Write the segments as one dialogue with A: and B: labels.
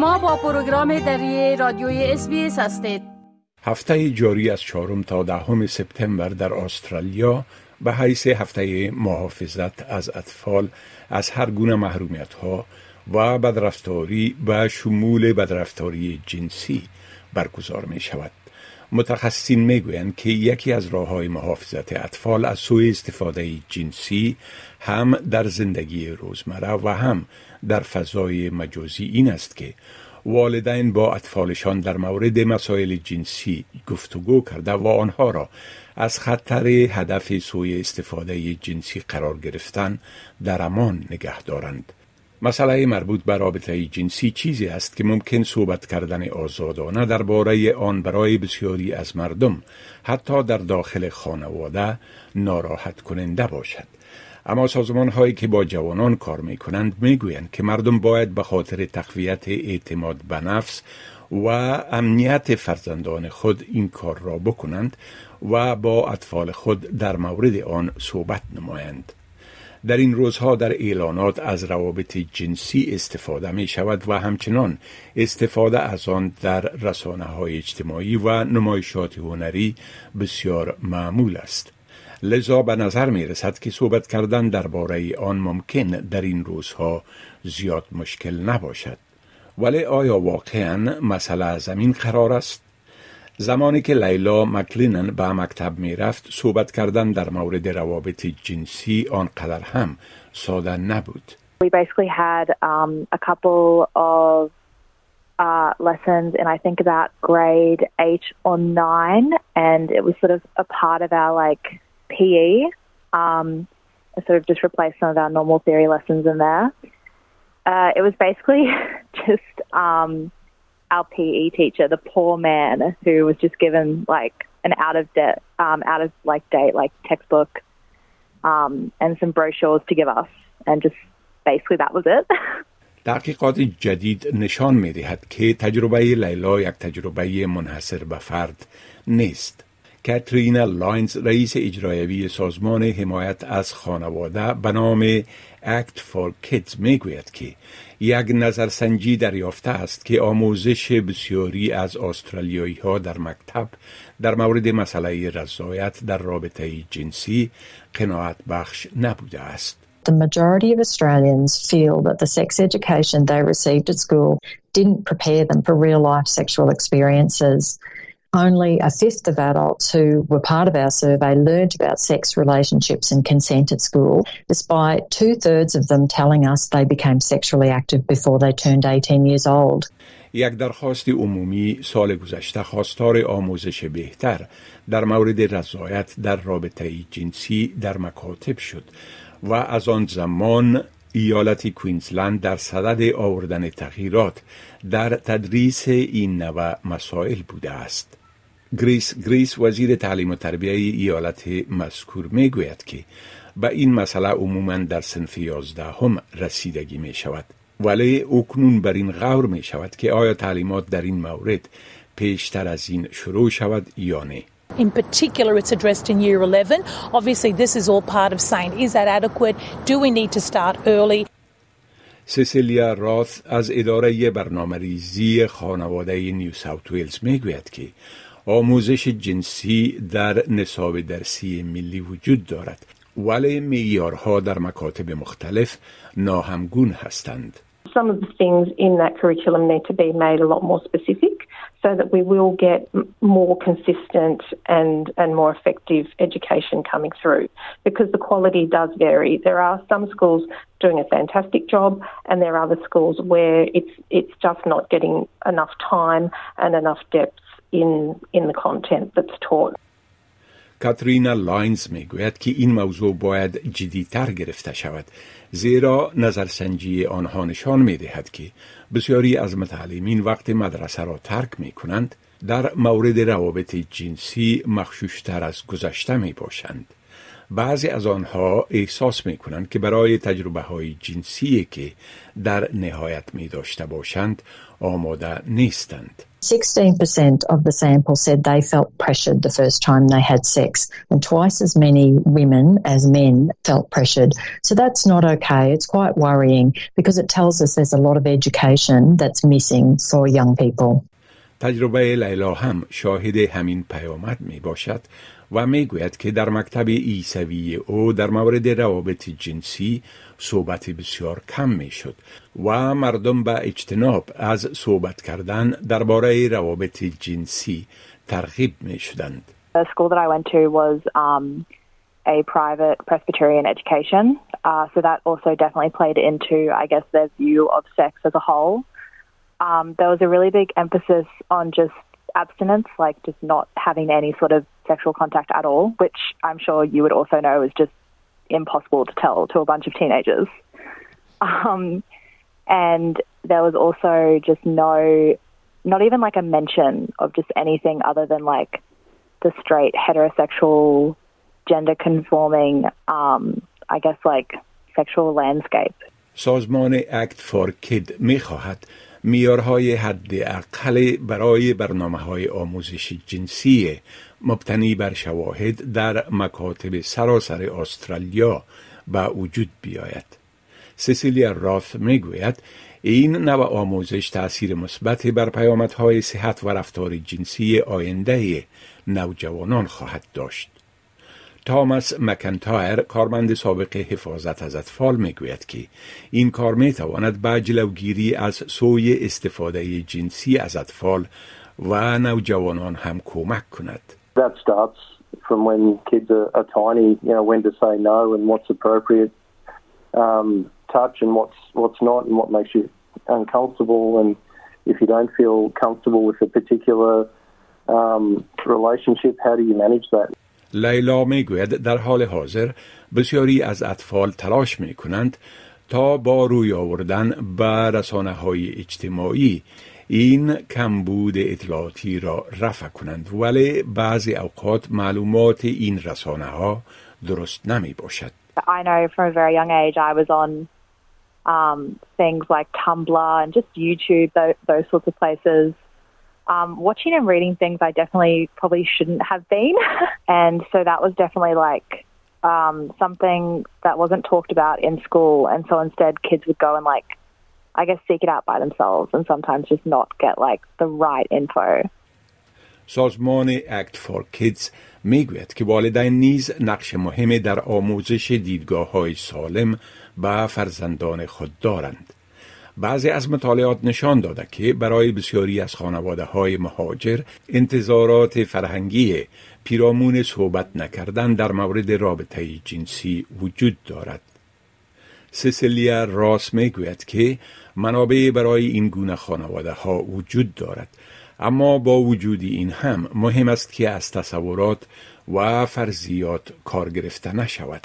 A: شما با پروگرام دری رادیوی اس هستید
B: هفته جاری از چهارم تا دهم سپتامبر در استرالیا به حیث هفته محافظت از اطفال از هر گونه محرومیت ها و بدرفتاری به شمول بدرفتاری جنسی برگزار می شود. متخصصین می‌گویند که یکی از راه های محافظت اطفال از سوی استفاده جنسی هم در زندگی روزمره و هم در فضای مجازی این است که والدین با اطفالشان در مورد مسائل جنسی گفتگو کرده و آنها را از خطر هدف سوی استفاده جنسی قرار گرفتن در امان نگه دارند. مسئله مربوط به رابطه جنسی چیزی است که ممکن صحبت کردن آزادانه درباره آن برای بسیاری از مردم حتی در داخل خانواده ناراحت کننده باشد. اما سازمان هایی که با جوانان کار می کنند می گویند که مردم باید به خاطر تقویت اعتماد به نفس و امنیت فرزندان خود این کار را بکنند و با اطفال خود در مورد آن صحبت نمایند. در این روزها در اعلانات از روابط جنسی استفاده می شود و همچنان استفاده از آن در رسانه های اجتماعی و نمایشات هنری بسیار معمول است. لذا به نظر می رسد که صحبت کردن درباره آن ممکن در این روزها زیاد مشکل نباشد. ولی آیا واقعا مسئله زمین قرار است؟ زمانی که لیلا مکلینن به مکتب می رفت صحبت کردن در مورد روابط جنسی آنقدر هم ساده نبود.
C: We basically had um, a couple of uh, lessons in I think about grade eight or nine, and it was sort of a part of our like PE. Um, I sort of just replaced some of our normal theory lessons in there. Uh, it was basically just um, our PE teacher, the poor man who was just given like an out of debt, um, out of like date, like textbook, um, and some brochures to give us, and just basically that was it.
B: تحقیقات جدید نشان می دهد که تجربه لیلا یک تجربه منحصر به فرد نیست. کاترینا لاینز رئیس اجرایوی سازمان حمایت از خانواده به نام Act for Kids می‌گوید که یک نظرسنجی دریافته است که آموزش بسیاری از استرالیایی ها در مکتب در مورد مسئله رضایت در رابطه جنسی قناعت بخش نبوده است.
D: The majority of Australians feel that the sex education they received at school didn't prepare them for real life sexual experiences. Only a fifth of adults who were part of our survey learned about sex, relationships, and consent at school, despite two thirds of them telling us they became sexually active before they turned 18 years old.
B: یک درخواست عمومی سال گذشته خواستار آموزش بهتر در مورد رضایت در رابطه جنسی در مکاتب شد و از آن زمان ایالت کوینزلند در صدد آوردن تغییرات در تدریس این نوع مسائل بوده است. گریس گریس وزیر تعلیم و تربیه ایالت مذکور می گوید که به این مسئله عموما در سنف یازدهم رسیدگی می شود ولی اکنون بر این غور می شود که آیا تعلیمات در این مورد پیشتر از این شروع شود یا نه
E: In particular, it's addressed in year 11. Obviously, this is all part of saying, is that adequate? Do we need to start early?
B: سیسیلیا راث از اداره برنامه ریزی خانواده نیو ساوت ویلز می گوید که آموزش جنسی در نصاب درسی ملی وجود دارد ولی معیارها در مکاتب مختلف ناهمگون هستند.
F: Some of the things in that curriculum need to be made a lot more specific so that we will get more consistent and, and more effective education coming through because the quality does vary. There are some schools doing a fantastic job and there are other schools where it's, it's just not getting enough time and enough depth in, in the content that's taught.
B: کاترینا لاینز می‌گوید که این موضوع باید جدیتر گرفته شود زیرا نظرسنجی آنها نشان می دهد که بسیاری از متعلمین وقت مدرسه را ترک می کنند در مورد روابط جنسی مخشوشتر از گذشته می باشند بعضی از آنها احساس می کنند که برای تجربه های جنسی که در نهایت می داشته باشند آماده نیستند.
D: 16% of the sample said they felt pressured the first time they had sex, and twice as many women as men felt pressured. So that's not okay. It's quite worrying because it tells us there's a lot of education that's missing for young people.
B: تجربه لیلا هم شاهد همین پیامد می باشد و می گوید که در مکتب ایسوی او در مورد روابط جنسی صحبت بسیار کم می شد و مردم به اجتناب از صحبت کردن درباره روابط جنسی ترغیب می شدند.
C: The school that I went to was um, a private Presbyterian education, uh, so that also definitely played into, I guess, their view of sex as a whole. um, there was a really big emphasis on just abstinence, like just not having any sort of sexual contact at all, which I'm sure you would also know is just impossible to tell to a bunch of teenagers. Um, and there was also just no, not even like a mention of just anything other than like the straight, heterosexual, gender conforming, um, I guess, like sexual landscape.
B: Sozmone Act for Kid Michohat. میارهای حد اقل برای برنامه های آموزش جنسی مبتنی بر شواهد در مکاتب سراسر استرالیا به وجود بیاید. سیسیلیا راث می‌گوید این نوع آموزش تأثیر مثبت بر پیامدهای صحت و رفتار جنسی آینده نوجوانان خواهد داشت. تاماس مکنتایر کارمند سابق حفاظت از اطفال می‌گوید که این کار می تواند به جلوگیری از سوی استفاده جنسی از اطفال و نوجوانان هم کمک کند.
G: That starts from when kids are, are tiny, you know, when to say no and what's appropriate um, touch and what's what's not and what makes you uncomfortable and if you don't feel comfortable with a particular um, relationship, how do you manage that?
B: لیلا می گوید در حال حاضر بسیاری از اطفال تلاش می کنند تا با روی آوردن به رسانه های اجتماعی این کمبود اطلاعاتی را رفع کنند ولی بعضی اوقات معلومات این رسانه ها درست نمی باشد.
C: I know from a very young age I was on um, things like Tumblr and just YouTube, those, those sorts of places. Um, watching and reading things I definitely probably shouldn't have been. and so that was definitely like um, something that wasn't talked about in school. And so instead, kids would go and like, I guess, seek it out by themselves and sometimes just not get like the right info.
B: سازمان اکت فور کیدز میگوید که والدین نیز نقش مهمی در آموزش دیدگاه های سالم به فرزندان خود دارند. بعضی از مطالعات نشان داده که برای بسیاری از خانواده های مهاجر انتظارات فرهنگی پیرامون صحبت نکردن در مورد رابطه جنسی وجود دارد. سیسیلیا راس می‌گوید که منابع برای این گونه خانواده ها وجود دارد اما با وجود این هم مهم است که از تصورات و فرضیات کار گرفته نشود.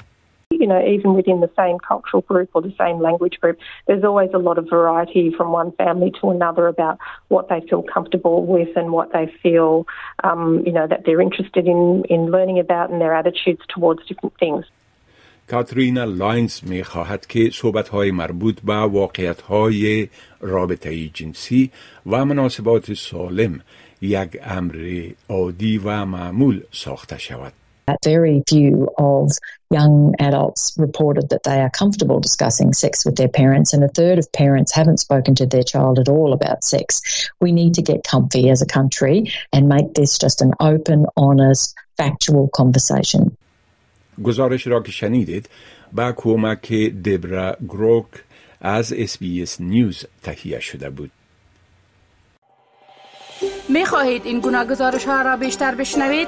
F: You know, even within the same cultural group or the same language group, there's always a lot of variety from one family to another about what they feel comfortable with and what they feel, um, you know, that they're interested in, in learning about and their attitudes towards different things.
B: کاترینا لاینز می خواهد که صحبت های مربوط به واقعیت های رابطه جنسی و مناسبات سالم یک امر عادی و معمول ساخته شود.
D: Very few of young adults reported that they are comfortable discussing sex with their parents, and a third of parents haven't spoken to their child at all about sex. We need to get comfy as a country and make this just an open, honest, factual conversation.
B: گزارش را که شنیدید با کمک دبرا گروک از اس نیوز تهیه شده بود.
A: می خواهید این گناه گزارش ها را بیشتر بشنوید؟